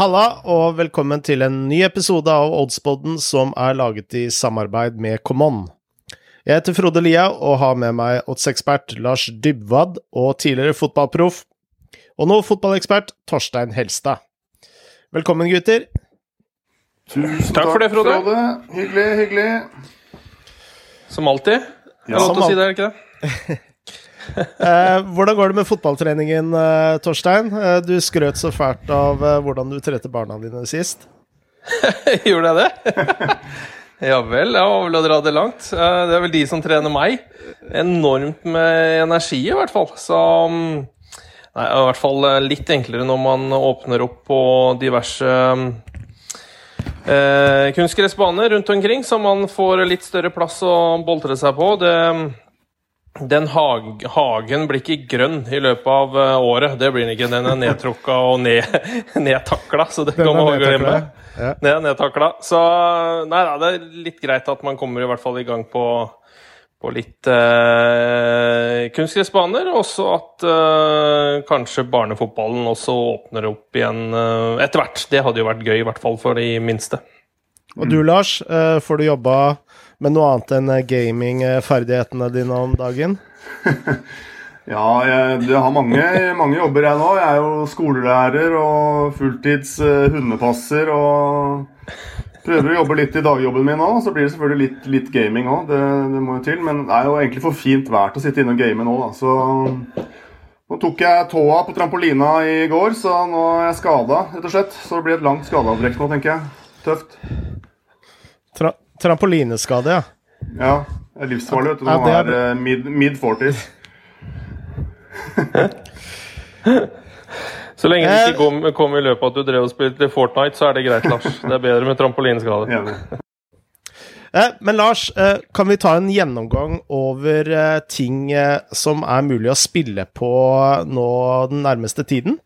Halla, og velkommen til en ny episode av Oddspodden som er laget i samarbeid med Common. Jeg heter Frode Lia og har med meg oddsekspert Lars Dybwad og tidligere fotballproff, og nå fotballekspert Torstein Helstad. Velkommen, gutter. Tusen takk, for det, Frode. Hyggelig, hyggelig. Som alltid. Jeg har lov til å si det, er det ikke det? eh, hvordan går det med fotballtreningen, eh, Torstein? Eh, du skrøt så fælt av hvordan du trente barna dine sist. Gjorde jeg det? ja vel, jeg var vel å dra det langt. Det er vel de som trener meg. Enormt med energi, i hvert fall. Så mm, Nei, i hvert fall litt enklere når man åpner opp på diverse eh, kunstgressbaner rundt omkring, så man får litt større plass å boltre seg på. Det, den hag, hagen blir ikke grønn i løpet av uh, året. Det blir den ikke. Den er nedtrukka og ned, nedtakla, så det kan man glemme. Ja. Nedtakla. Så nei da, det er litt greit at man kommer i hvert fall i gang på, på litt eh, kunstgressbaner. Også at eh, kanskje barnefotballen også åpner opp igjen etter hvert. Det hadde jo vært gøy, i hvert fall for de minste. Og du, Lars, får du jobba med noe annet enn gamingferdighetene dine om dagen? ja, jeg, har mange, mange, jobber jeg nå. Jeg er jo skolelærer og fulltids uh, hundepasser og prøver å jobbe litt i dagjobben min òg. Så blir det selvfølgelig litt, litt gaming òg, det, det, må jo til. Men det er jo egentlig for fint vær til å sitte inne og game nå, da. Så nå tok jeg tåa på trampolina i går, så nå er jeg skada, rett og slett. Så det blir et langt skadeavbrekk nå, tenker jeg. Tøft. Tra Trampolineskade, ja. Ja. Det er livsfarlig, vet du. Når man er, er mid, mid 40s. så lenge det ikke kom, kom, i løpet av at du drev og spilte Fortnite, så er det greit, Lars. Det er bedre med trampolineskade. Ja. men Lars, eh, kan vi ta en gjennomgang over eh, ting som er mulig å spille på nå den nærmeste tiden?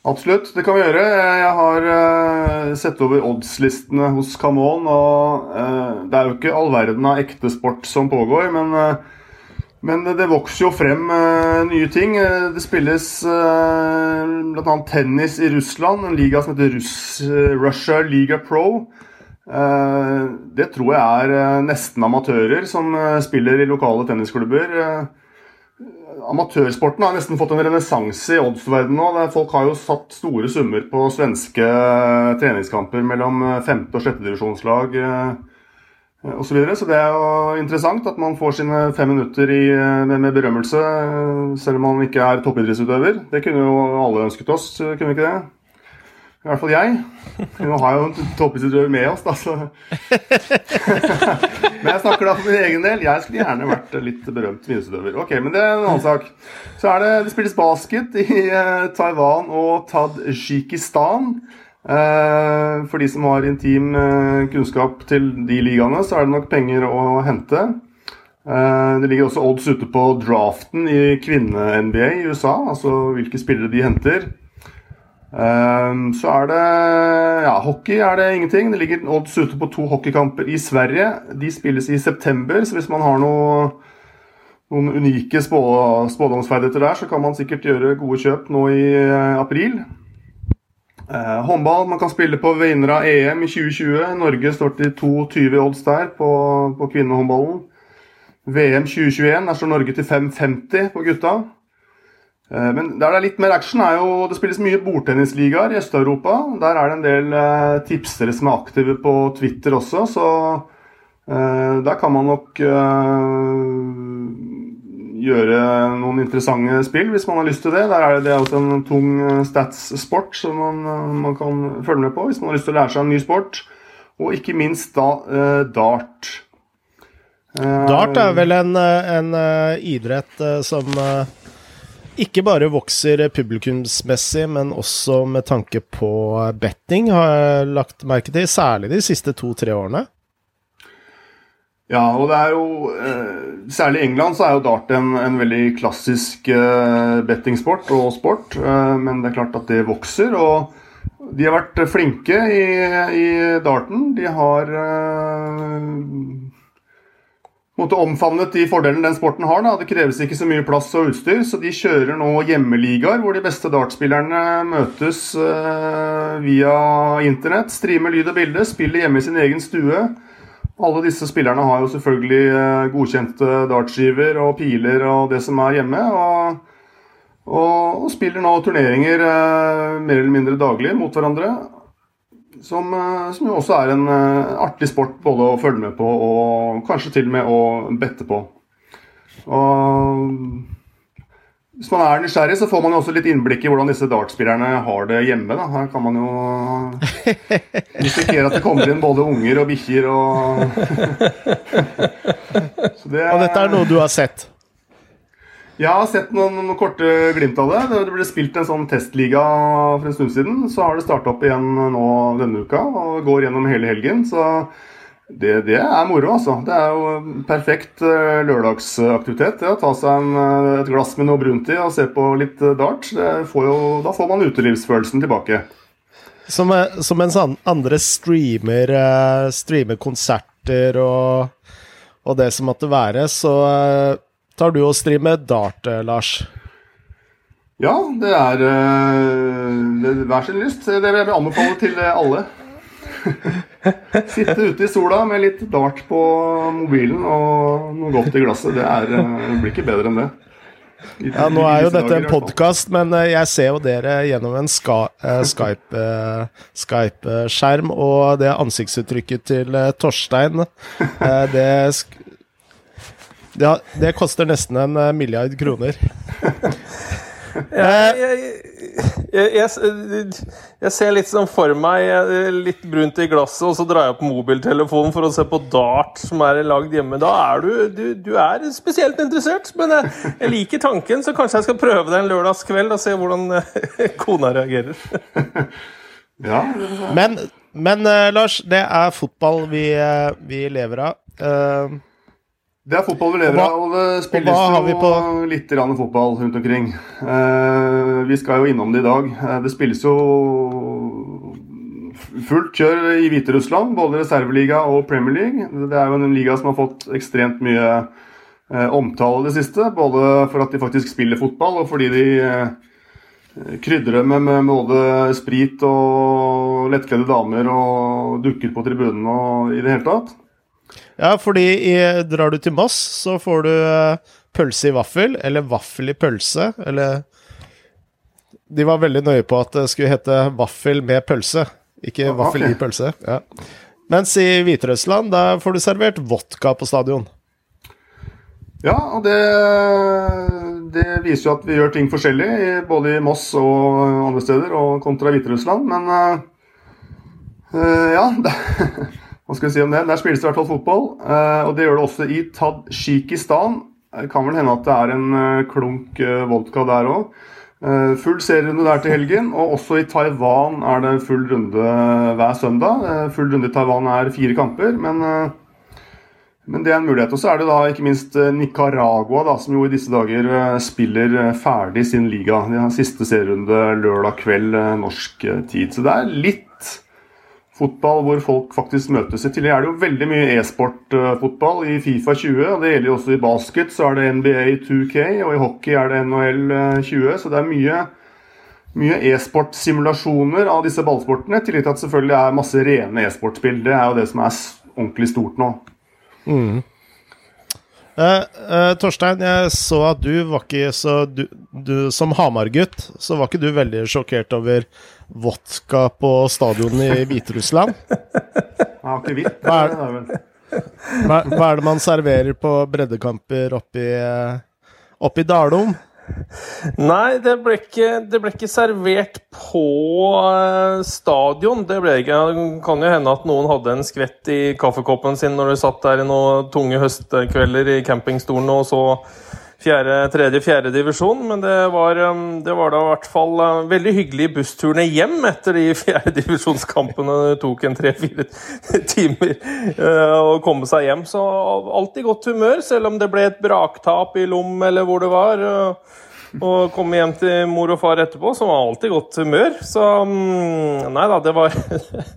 Absolutt, det kan vi gjøre. Jeg har uh, sett over odds-listene hos Camon. og uh, Det er jo ikke all verden av ekte sport som pågår, men, uh, men det vokser jo frem nye ting. Det spilles uh, bl.a. tennis i Russland, en liga som heter Russ, Russia Liga Pro. det tror jeg er nesten amatører som spiller i lokale tennisklubber. Amatørsporten har nesten fått en renessanse i oddsverdenen nå. Folk har jo satt store summer på svenske treningskamper mellom femte- og sjettedivisjonslag eh, osv. Så, videre. så det er jo interessant at man får sine fem minutter i, med, berømmelse, selv om man ikke er toppidrettsutøver. Det kunne jo alle ønsket oss, kunne vi ikke det? I hvert fall jeg. Nå har jeg jo en toppidrettsutøver med oss, da, så Men jeg snakker da for min egen del. Jeg skulle gjerne vært litt berømt minusutøver. Ok, men det er en annen sak. Så er det, det spilles basket i eh, Taiwan og Tadsjikistan. Eh, for de som har intim eh, kunnskap til de ligaene, så er det nok penger å hente. Det ligger også odds ute på draften i kvinne-NBA i USA, altså hvilke spillere de henter. Ehm, så er det ja, hockey er det ingenting. Det ligger odds ute på to hockeykamper i Sverige. De spilles i september, så hvis man har noe, noen unike spå, spådomsferdigheter der, så kan man sikkert gjøre gode kjøp nå i uh, april. Uh, håndball man kan spille på Veinra EM i 2020. Norge står til 2,20 odds der på, på kvinnehåndballen. VM 2021 der står Norge til 5,50 på gutta. Eh, men der det er litt mer action, er jo Det spilles mye bordtennisligaer i Øst-Europa. Der er det en del eh, tipsere som er aktive på Twitter også, så eh, der kan man nok gjøre noen interessante spill hvis man har lyst til det. Der er det også en tung stats-sport som man, man, kan følge med på hvis man har lyst til å lære seg en ny sport. Og ikke minst da dart. Dart er vel en, en idrett som ikke bare vokser publikumsmessig, men også med tanke på betting, har jeg lagt merke til. Særlig de siste to-tre årene. Ja, og det er jo eh, Særlig i England så er jo dart en, en veldig klassisk eh, bettingsport og sport. Eh, men det er klart at det vokser. Og de har vært flinke i, i darten. De har måte omfavnet de fordelene den sporten har. Da. Det kreves ikke så mye plass og utstyr, så de kjører nå hjemmeligaer hvor de beste dartspillerne møtes uh, via internett. Streamer lyd og bilde, spiller hjemme i sin egen stue. Alle disse spillerne har jo selvfølgelig uh, godkjente dartskiver og piler og det som er hjemme. og og, spiller nå turneringer eh, mer eller mindre daglig mot hverandre. Som, eh, som, jo også er en uh, artig sport både å følge med på og kanskje til og med å bette på. Og hvis man er nysgjerrig, så får man jo også litt innblikk i hvordan disse dartspillerne har det hjemme. Da. Her kan man jo risikere at det kommer inn både unger og bikkjer og det, Og dette er noe du har sett? Jeg har sett noen, noen, korte glimt av det. Det ble spilt en sånn testliga for en stund siden. Så har det starta opp igjen nå denne uka og går gjennom hele helgen. Så det, det er moro, altså. Det er jo perfekt uh, lørdagsaktivitet. Det å ta seg en, uh, et glass med noe brunt i og se på litt uh, dart. Får jo, da får man utelivsfølelsen tilbake. Som, som mens andre streamer, streamer konserter og, og det som måtte være, så tar du og streamer dart, eh, Lars? Ja, det er hver sin lyst. Det vil jeg anbefale til alle. Sitte ute i sola med litt dart på mobilen og noe godt i glasset. Det, er, det blir ikke bedre enn det. I, ja, Nå er jo dette en podkast, men jeg ser jo dere gjennom en Skype-skjerm. Skype og det ansiktsuttrykket til Torstein, det det, det koster nesten en eh, milliard kroner. jeg, jeg, jeg, jeg, ser litt sånn for meg eh, litt brunt i glasset, og så drar jeg opp mobiltelefonen for å se på dart som er lagd hjemme. Da er du, du, du er spesielt interessert, men jeg, liker tanken, så kanskje jeg skal prøve det en lørdagskveld og se hvordan eh, kona reagerer. ja. Men, men Lars, det er fotball vi, vi lever av. Uh, det er fotball vi lever av, og det spilles jo litt grann fotball rundt omkring. Eh, vi skal jo innom det i dag. Uh, det spilles jo fullt kjør i Hviterussland, både reserveliga og Premier League. Det er jo en liga som har fått ekstremt mye eh, omtale i det siste. Både for at de faktisk spiller fotball, og fordi de krydrer med, med både sprit og lettkledde damer og dukker på tribunene og i det hele tatt. Ja, fordi i, drar du til Moss, så får du uh, pølse i vaffel, eller vaffel i pølse, eller De var veldig nøye på at det skulle hete vaffel med pølse, ikke ah, vaffel okay. i pølse. Ja. Mens i Hviterussland, da får du servert vodka på stadion. Ja, og det, det, viser jo at vi gjør ting forskjellig, både i Moss og andre steder, og kontra Hviterussland. Men uh, ja det, Hva skal vi si om det? Der spilles det i hvert fall fotball, eh, og det gjør det også i Tadsjikistan. Det kan vel hende at det er en eh, klunk eh, vodka der òg. Full serierunde der til helgen, og også i Taiwan er det full runde hver søndag. Full runde i Taiwan er fire kamper, men, men det er en mulighet. Og så er det da ikke minst Nicaragua, da, som jo i disse dager spiller ferdig sin liga. De har siste serierunde lørdag kveld norsk tid. Så det er litt fotball hvor folk faktisk møtes. I tillegg er det jo veldig mye e-sportfotball i Fifa 20. og Det gjelder jo også i basket. Så er det NBA 2K, og i hockey er det NHL 20. Så det er mye, mye e-sportsimulasjoner av disse ballsportene. I tillegg til at selvfølgelig er masse rene e-sportspill. Det er jo det som er ordentlig stort nå. Mm. Uh, uh, Torstein, jeg så at du var ikke så du, du, Som Hamar-gutt så var ikke du veldig sjokkert over vodka på stadionet i Hviterussland? Hva, hva, hva, er det man serverer på breddekamper oppi, oppi Dalom? Nei, det ble, ikke, det ble ikke servert på uh, stadion. Det ble ikke. Det kan jo hende at noen hadde en skvett i kaffekoppen sin når du satt der i noen tunge høstkvelder i campingstolen og så fjerde, tredje, fjerde divisjon. Men det var, um, det var da i hvert fall uh, veldig hyggelige bussturene hjem etter de fjerdedivisjonskampene. Det tok en tre-fire timer uh, å komme seg hjem. Så alltid godt humør, selv om det ble et braktap i Lom eller hvor det var. Og komme hjem til mor og far etterpå, som var alltid godt humør. Så mm, nei da, det var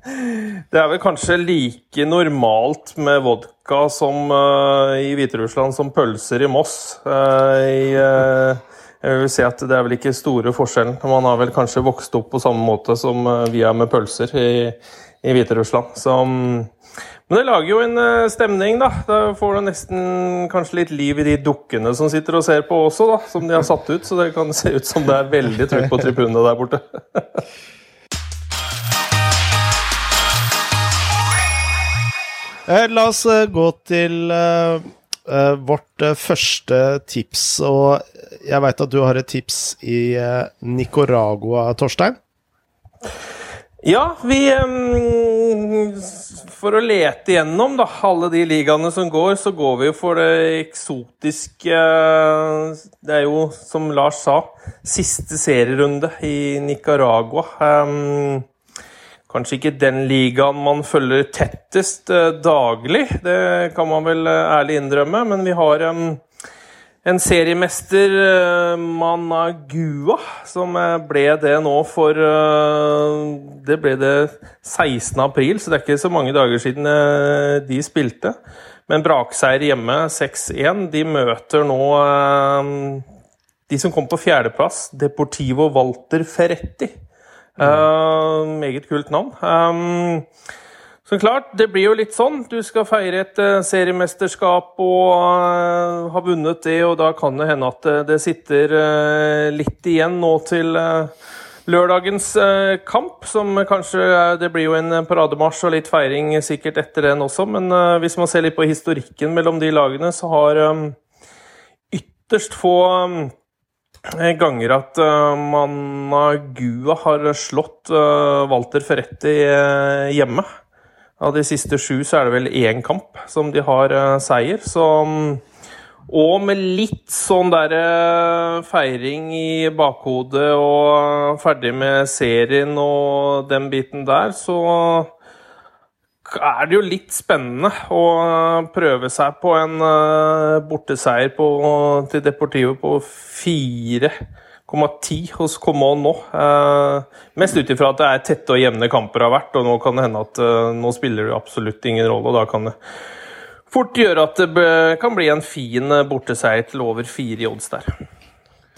Det er vel kanskje like normalt med vodka som uh, i Hviterussland som pølser i Moss. Uh, i, uh, jeg vil si at det er vel ikke store forskjellen. Man har vel kanskje vokst opp på samme måte som vi er med pølser i, i Hviterussland. Så men det lager jo en uh, stemning, da. Da får du nesten kanskje litt liv i de dukkene som sitter og ser på også, da. Som de har satt ut, så det kan se ut som det er veldig trykk på tribunene der borte. Eh, la oss uh, gå til uh, vårt første tips, og jeg veit at du har et tips i Nicaragua, Torstein? Ja, vi For å lete igjennom da, alle de ligaene som går, så går vi jo for det eksotiske Det er jo, som Lars sa, siste serierunde i Nicaragua. Kanskje ikke den ligaen man følger tettest uh, daglig, det kan man vel uh, ærlig innrømme, men vi har en seriemester, uh, Managua, som ble det nå for Det ble det 16. april, så det er ikke så mange dager siden de spilte. Men brakseier hjemme, 6-1. De møter nå de som kom på fjerdeplass, Deportivo Walter Ferretti. Uh, meget kult navn. Um, så klart, det blir jo litt sånn. Du skal feire et uh, seriemesterskap og uh, ha vunnet det, og da kan det hende at det sitter litt igjen nå til lørdagens kamp, som kanskje Det blir jo en parademarsj og litt feiring sikkert etter den også, men hvis man ser litt på historikken mellom de lagene, så har ytterst få ganger at uh, Managua har slått Walter Ferretti hjemme. Av de siste sju så er det vel én kamp som de har seier. Så, um, og med litt sånn der feiring i bakhodet og ferdig med serien og den biten der, så er det jo litt spennende å prøve seg på en borteseier på, til Deportivo på 4,10 hos Coman nå. Eh, mest ut ifra at det er tette og jevne kamper har vært, og nå kan det hende at eh, nå spiller det absolutt ingen rolle. og Da kan det fort gjøre at det kan bli en fin borteseier til over fire i odds der.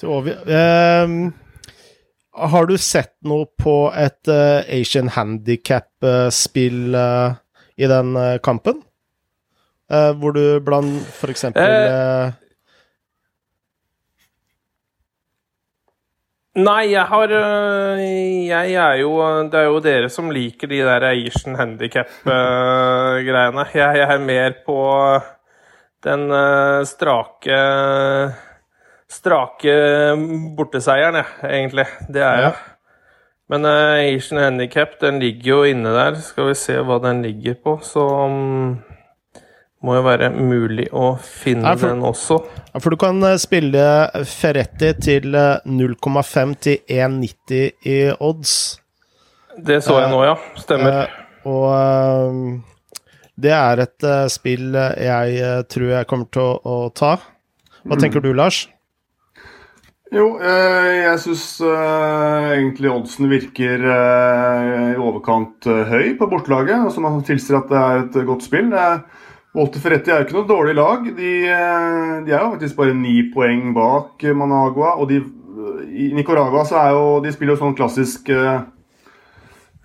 Um, har du sett noe på et Asian handicap-spill? i den uh, kampen. Uh, hvor du blant for eksempel Nei, jeg har Jeg er jo Det er jo dere som liker de der Asian handikap-greiene. Jeg, jeg, er mer på den strake Strake borteseieren, jeg, egentlig. Det er jeg. Ja. Men uh, Asian Handicap den ligger jo inne der. Skal vi se hva den ligger på. Så um, må jo være mulig å finne Nei, for, den også. Ja, for du kan uh, spille Ferretti til uh, 0,5 til 1,90 i odds. Det så jeg nå, ja. Stemmer. og det er et spill jeg tror jeg kommer til å, å ta. Hva mm. tenker du, Lars? Jo, eh, jeg syns eh, egentlig oddsen virker eh, i overkant høy på bortelaget. som man tilsier at det er et godt spill. Walter Ferretti er jo ikke noe dårlig lag. De, de, er jo faktisk bare ni poeng bak Managua. Og de, i Nicaragua så er jo De spiller jo sånn klassisk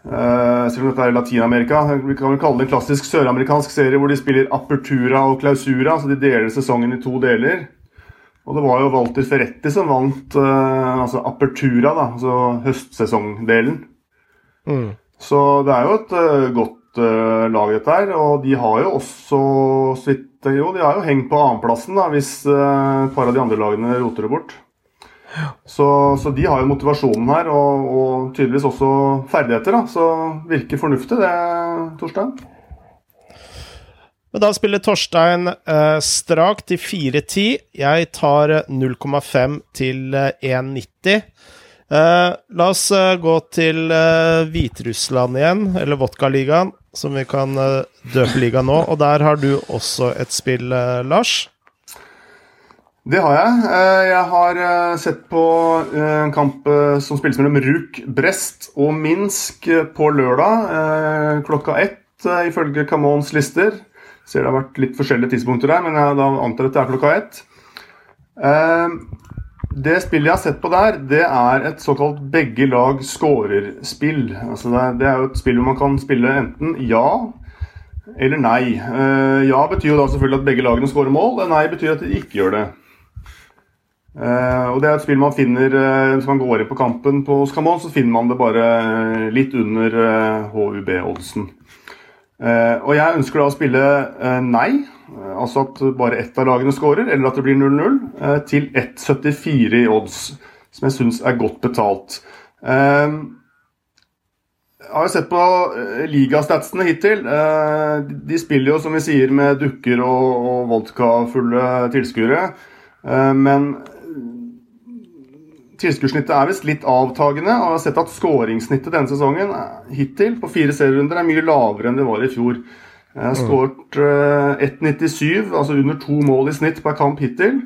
Uh, selv om dette er Latin-Amerika. Vi kan vel kalle det en klassisk søramerikansk serie hvor de spiller apertura og clausura. Så de deler sesongen i to deler. Og det var jo Walter Ferretti som vant uh, altså Apertura, da, altså høstsesongdelen. Mm. Så det er jo et uh, godt uh, lag, dette her. Og de har jo også sitt Jo, de har jo hengt på annenplassen hvis et par av de andre lagene roter det bort. Så, så, de har jo motivasjonen her, og, og tydeligvis også ferdigheter. da, Så virker fornuftig det, Torstein. Men da spiller Torstein eh, strak til 4-10. Jeg tar 0,5 til 1,90. Eh, eh, la oss eh, gå til eh, Hviterussland igjen, eller Vodkaligaen, som vi kan eh, døpe ligaen nå. Og der har du også et spill, Lars. Det har jeg. Eh, jeg har eh, sett på eh, en kamp som spilles mellom Ruk Brest og Minsk på lørdag klokka ett, ifølge Camons lister. Jeg Ser det har vært litt forskjellige tidspunkter der, men jeg antar at det er klokka ett. Det spillet jeg har sett på der, det er et såkalt begge lag scorer-spill. Altså det, er jo et spill hvor man kan spille enten ja eller nei. Ja betyr jo da selvfølgelig at begge lagene scorer mål. Nei betyr at de ikke gjør det. Uh, og Det er et spill man finner uh, Hvis man går inn på kampen på Skamon, så finner man det bare uh, litt under HUB-oddsen. og jeg ønsker da å spille nei, altså at bare ett av lagene scorer, eller at det blir 0-0, til 1,74 i odds, som jeg syns er godt betalt. Jeg har sett på ligastatsene hittil. De spiller jo, som vi sier, med dukker og, og vodkafulle tilskuere. Men Tilskuddssnittet er visst litt avtagende, jeg har sett at skåringssnittet denne sesongen hittil på fire serierunder er mye lavere enn det var i fjor. Jeg har skåret uh, 1,97, altså under to mål i snitt per kamp hittil.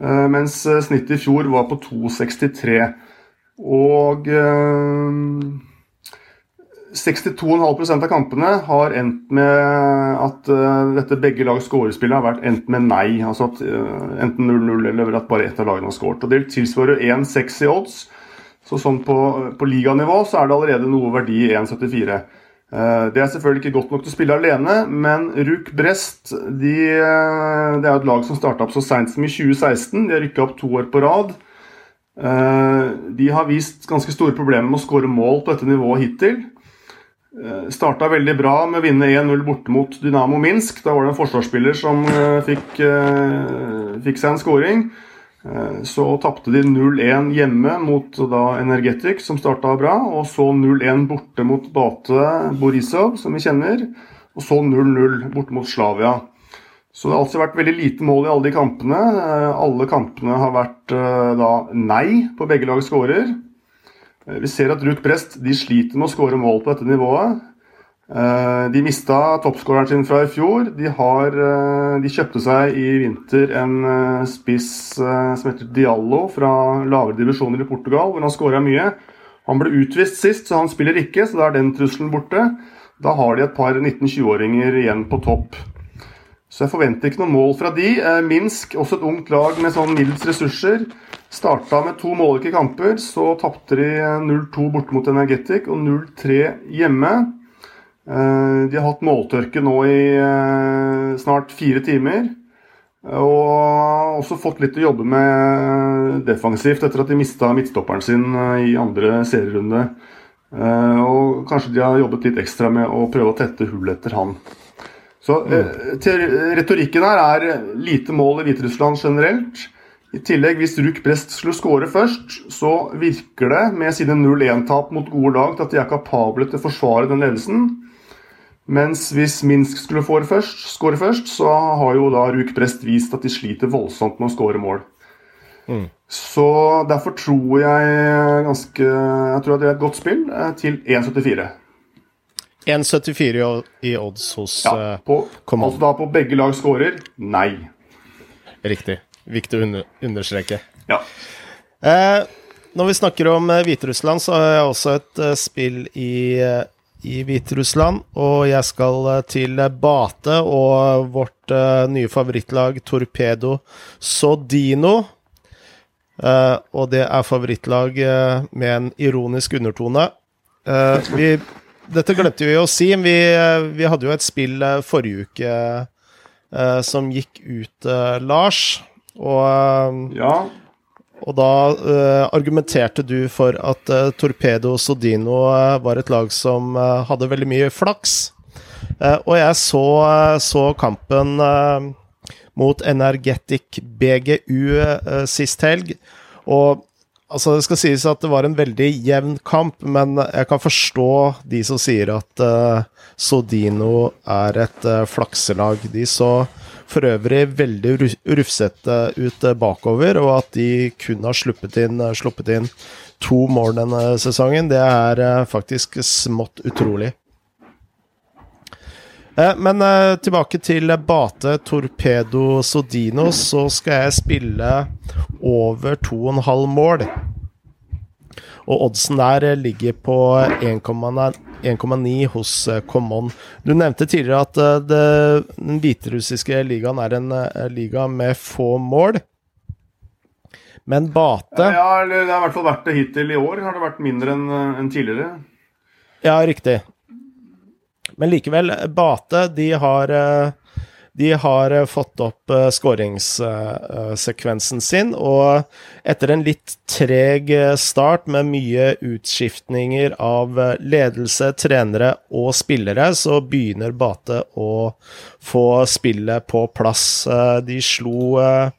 Uh, mens eh, snittet i fjor var på 2,63. Og uh, 62,5% av kampene har endt med at dette begge lags skårespillet har vært endt med nei. Altså at enten 0-0 eller at bare ett av lagene har skåret. Og Det tilsvarer 1,6 i odds. Så sånn på, på liganivå så er det allerede noe verdi i 1,74. Uh, det er selvfølgelig ikke godt nok til å spille alene, men Ruk Brest de, det er et lag som starta opp så seint som i 2016. De har rykka opp to år på rad. De har vist ganske store problemer med å skåre mål på dette nivået hittil. Eh, Starta veldig bra med å vinne 1-0 borte mot Dynamo Minsk. Da var det en forsvarsspiller som eh, fikk, eh, fikk seg en scoring. Så tapte de 0-1 hjemme mot da Energetic, som starta bra. Og så 0-1 borte mot Bate Borisov, som vi kjenner. Og så 0-0 borte mot Slavia. Så det har altså vært veldig lite mål i alle de kampene. Alle kampene har vært da nei på begge lags skårer. Eh, vi ser at Ruth Brest de sliter med å skåre mål på dette nivået. Eh, de mista toppskåreren sin fra i fjor. De, har, eh, de, kjøpte seg i vinter en spiss som heter Diallo fra lavere divisjoner i Portugal, hvor han skåra mye. Han ble utvist sist, så han spiller ikke, så da er den trusselen borte. Da har de et par 19-20-åringer igjen på topp. Så jeg forventer ikke noe mål fra de. Minsk, også et ungt lag med sånn middels ressurser. Starta med to målrike kamper, så tapte de 0-2 borte mot Energetic og 0-3 hjemme. Eh, de har hatt måltørke nå i eh, snart fire timer. Og også fått litt å jobbe med defensivt etter at de mista midtstopperen sin eh, i andre serierunde. Og kanskje de har jobbet litt ekstra med å prøve å tette hull etter han. Så mm. retorikken her er lite mål i Hviterussland generelt. I tillegg, hvis Ruk Brest skulle skåre først, så virker det med sine 0-1-tap mot gode lag til at de er kapable til å forsvare den ledelsen. Mens hvis Minsk skulle skåre først, først, så har jo da Ruk Brest vist at de sliter voldsomt med å skåre mål. Mm. Så derfor tror jeg ganske Jeg tror at det er et godt spill eh, til 1,74. 1,74 i odds hos ja, eh, på, Altså da på begge lag skårer? Nei. Riktig. Viktig å understreke. Ja. Eh, når vi snakker om eh, Hviterussland, så har jeg også et spill i, i Hviterussland. Og jeg skal uh, til Bate og vårt nye favorittlag Torpedo Sodino. og det er favorittlag med en ironisk undertone. Vi, dette glemte vi å si. Vi, vi hadde jo et spill forrige uke som gikk ut, Lars. Og, ja. Og da uh, argumenterte du for at uh, Torpedo Sodino uh, var et lag som hadde veldig mye flaks. Og jeg så, så kampen mot Energetic BGU sist helg. Og altså, det skal sies at det var en veldig jevn kamp, men jeg kan forstå de som sier at Sodino er et flakselag. De så for øvrig veldig rufsete ut eh, bakover, og at de kun har sluppet inn, eh, sluppet inn to mål denne sesongen, det er eh, faktisk smått utrolig. Men tilbake til Bate Torpedo Sodino, så skal jeg spille over 2,5 mål. Og oddsen der eh, ligger på 1,9 hos eh, Common. Du nevnte tidligere at eh, det, den hviterussiske ligaen er en liga med få mål. Men Bate Ja, eller det har i hvert fall vært det hittil i år. Har det vært mindre enn tidligere. Ja, riktig. Men likevel, Bate de har de har eh, fått opp uh, skåringssekvensen sin, og etter en litt treg eh, start med mye utskiftninger av eh, ledelse, trenere og spillere, så begynner Bate å få spillet på plass. Eh, de slo eh,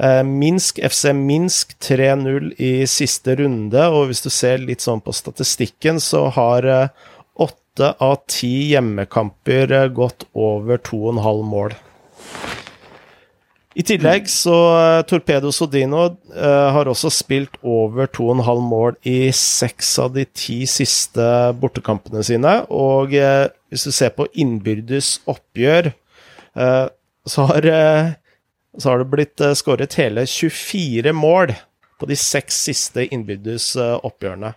eh, Minsk, FC Minsk 3-0 i siste runde, og hvis du ser litt sånn på statistikken, så har eh, åtte av ti hjemmekamper gått over 2,5 mål. I tillegg så eh, Torpedo Sodino eh, har også spilt over 2,5 mål i seks av de ti siste bortekampene sine. Og eh, hvis du ser på innbyrdes oppgjør, eh, så har, eh, så har det blitt eh, skåret hele 24 mål på de seks siste innbyrdes oppgjørene.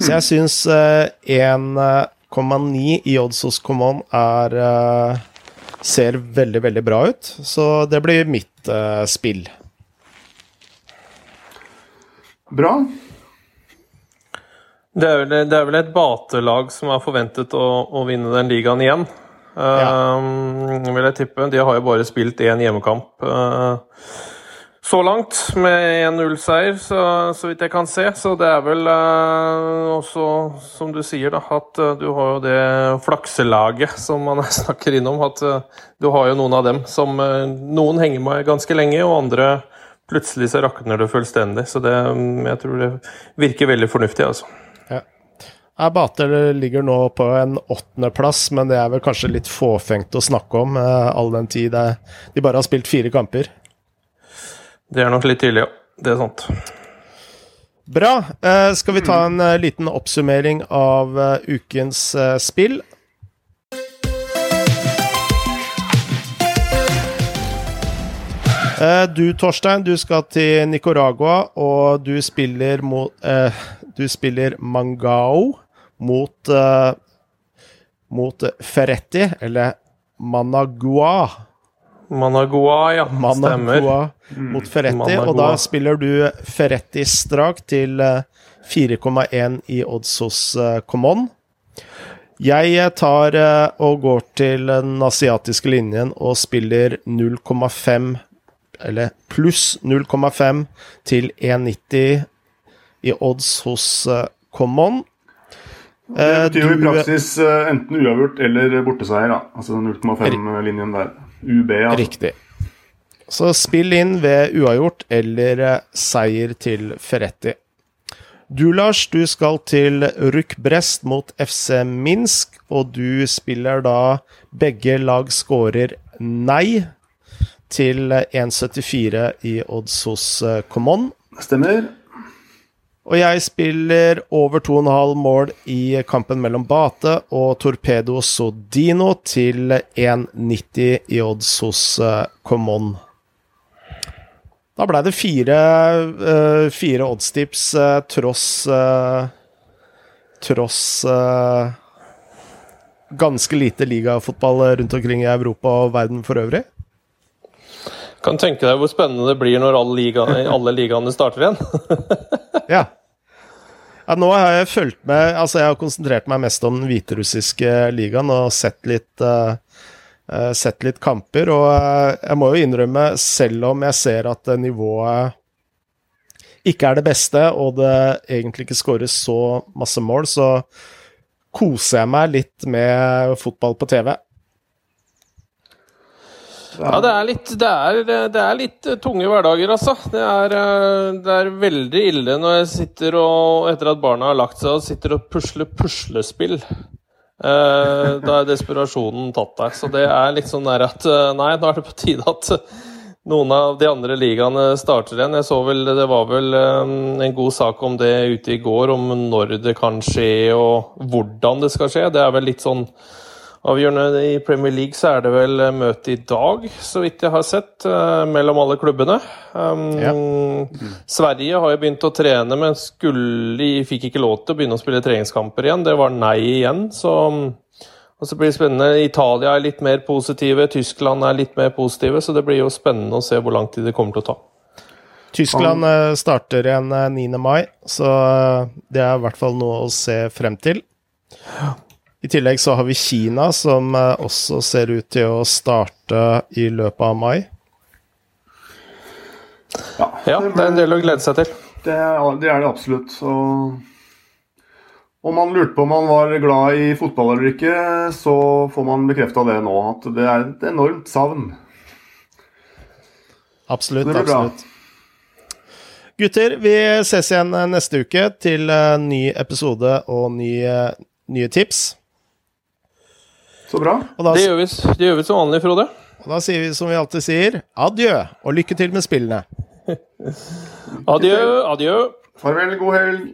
Så jeg syns 1,9 i odds hos Common er eh, ser veldig, veldig bra ut. Så det blir mitt eh, spill. Bra. Det er, vel, det er vel et batelag som er forventet å, å vinne den ligaen igjen. Um, vil jeg tippe. De har jo bare spilt én hjemmekamp uh, så langt, med 1-0-seier, så, så vidt jeg kan se. Så det er vel eh, også, som du sier, da, at uh, du har jo det flakselaget som man snakker innom. At du har jo noen av dem som Noen henger med ganske lenge, og andre plutselig så rakner det fullstendig. Så det, um, jeg tror det virker veldig fornuftig, altså. Ja, Bate ligger nå på en åttendeplass, men det er vel kanskje litt fåfengt å snakke om, eh, all den tid de bare har spilt fire kamper. Det er nok litt tidlig, ja. Det er sant. Bra. Eh, skal vi ta en eh, liten oppsummering av eh, ukens eh, spill? Du, Torstein, du skal til Nicaragua, og du spiller mot eh, Du spiller Mangao mot eh, Mot Ferretti, eller Managua. Managua, ja. Stemmer. Managua mot Ferretti, Managua. og da spiller du Ferretti strak til eh, 4,1 i odds hos eh, Common. Jeg eh, tar eh, og går til den asiatiske linjen og spiller 0,5 eller pluss 0,5 til 1,90 i odds hos eh, Common. Det Eh, betyr jo i praksis eh, enten uavgjort eller borteseier. da. Altså 0,5-linjen der. UB, ja. Riktig. Så spill inn ved uavgjort eller eh, seier til Ferretti. Du, Lars, du skal til Ruk Brest mot FC Minsk, og du spiller da begge lag scorer nei til eh, 1,74 i odds hos eh, Common. Stemmer. Og jeg spiller over 2,5 mål i kampen mellom Bate og Torpedo Sodino til 1,90 i odds hos Comon. Common. Da ble det fire, uh, fire oddstips uh, tross uh, Tross eh, ganske lite ligafotball rundt omkring i Europa og verden for øvrig. Kan tenke deg hvor spennende det blir når alle, liga, alle ligaene starter igjen. Ja. ja. Nå har jeg fulgt med Altså, jeg har konsentrert meg mest om den hviterussiske ligaen og sett litt uh, Sett litt kamper, og eh, jeg må jo innrømme, selv om jeg ser at nivået ikke er det beste, og det egentlig ikke skåres så masse mål, så koser jeg meg litt med fotball på TV. Ja, det er litt, det er, det er litt tunge hverdager, altså. Det er, eh, det er veldig ille når jeg sitter og, etter at barna har lagt seg, og sitter og pusler puslespill. Eh, da er desperasjonen tatt deg. Så det er litt sånn der at eh, Nei, nå er det på tide at noen av de andre ligaene starter igjen. Jeg så vel, Det var vel eh, en god sak om det ute i går, om når det kan skje og hvordan det skal skje. Det er vel litt sånn avgjørende i Premier League så er det vel eh, møte i dag, så vidt jeg har sett, eh, mellom alle klubbene. Um, Ja. Sverige har jo begynt å trene, men skulle, fikk ikke lov til å begynne å spille treningskamper igjen. Det var nei igjen, så og så blir det spennende. Italia er litt mer positive, Tyskland er litt mer positive, så det blir jo spennende å se hvor lang tid det kommer til å ta. Tyskland eh, starter igjen eh, 9. mai, så det er i hvert fall noe å se frem til. I tillegg så har vi Kina, som eh, også ser ut til å starte i løpet av mai. Ja, det er en del å glede seg til. Det, er- det er det absolutt. Og om man lurte på om man var glad i fotball eller ikke, så får man bekrefta det nå. At det er et enormt savn. Absolutt. Det blir bra. absolutt. Gutter, vi ses igjen eh, neste uke til eh, ny episode og nye, nye tips. Så bra. Og da, Det gjør vi, det gjør vi som vanlig, Frode. og da sier vi som vi alltid sier, adjø, og lykke til med spillene. Adjø, adjø. Farvel, god helg.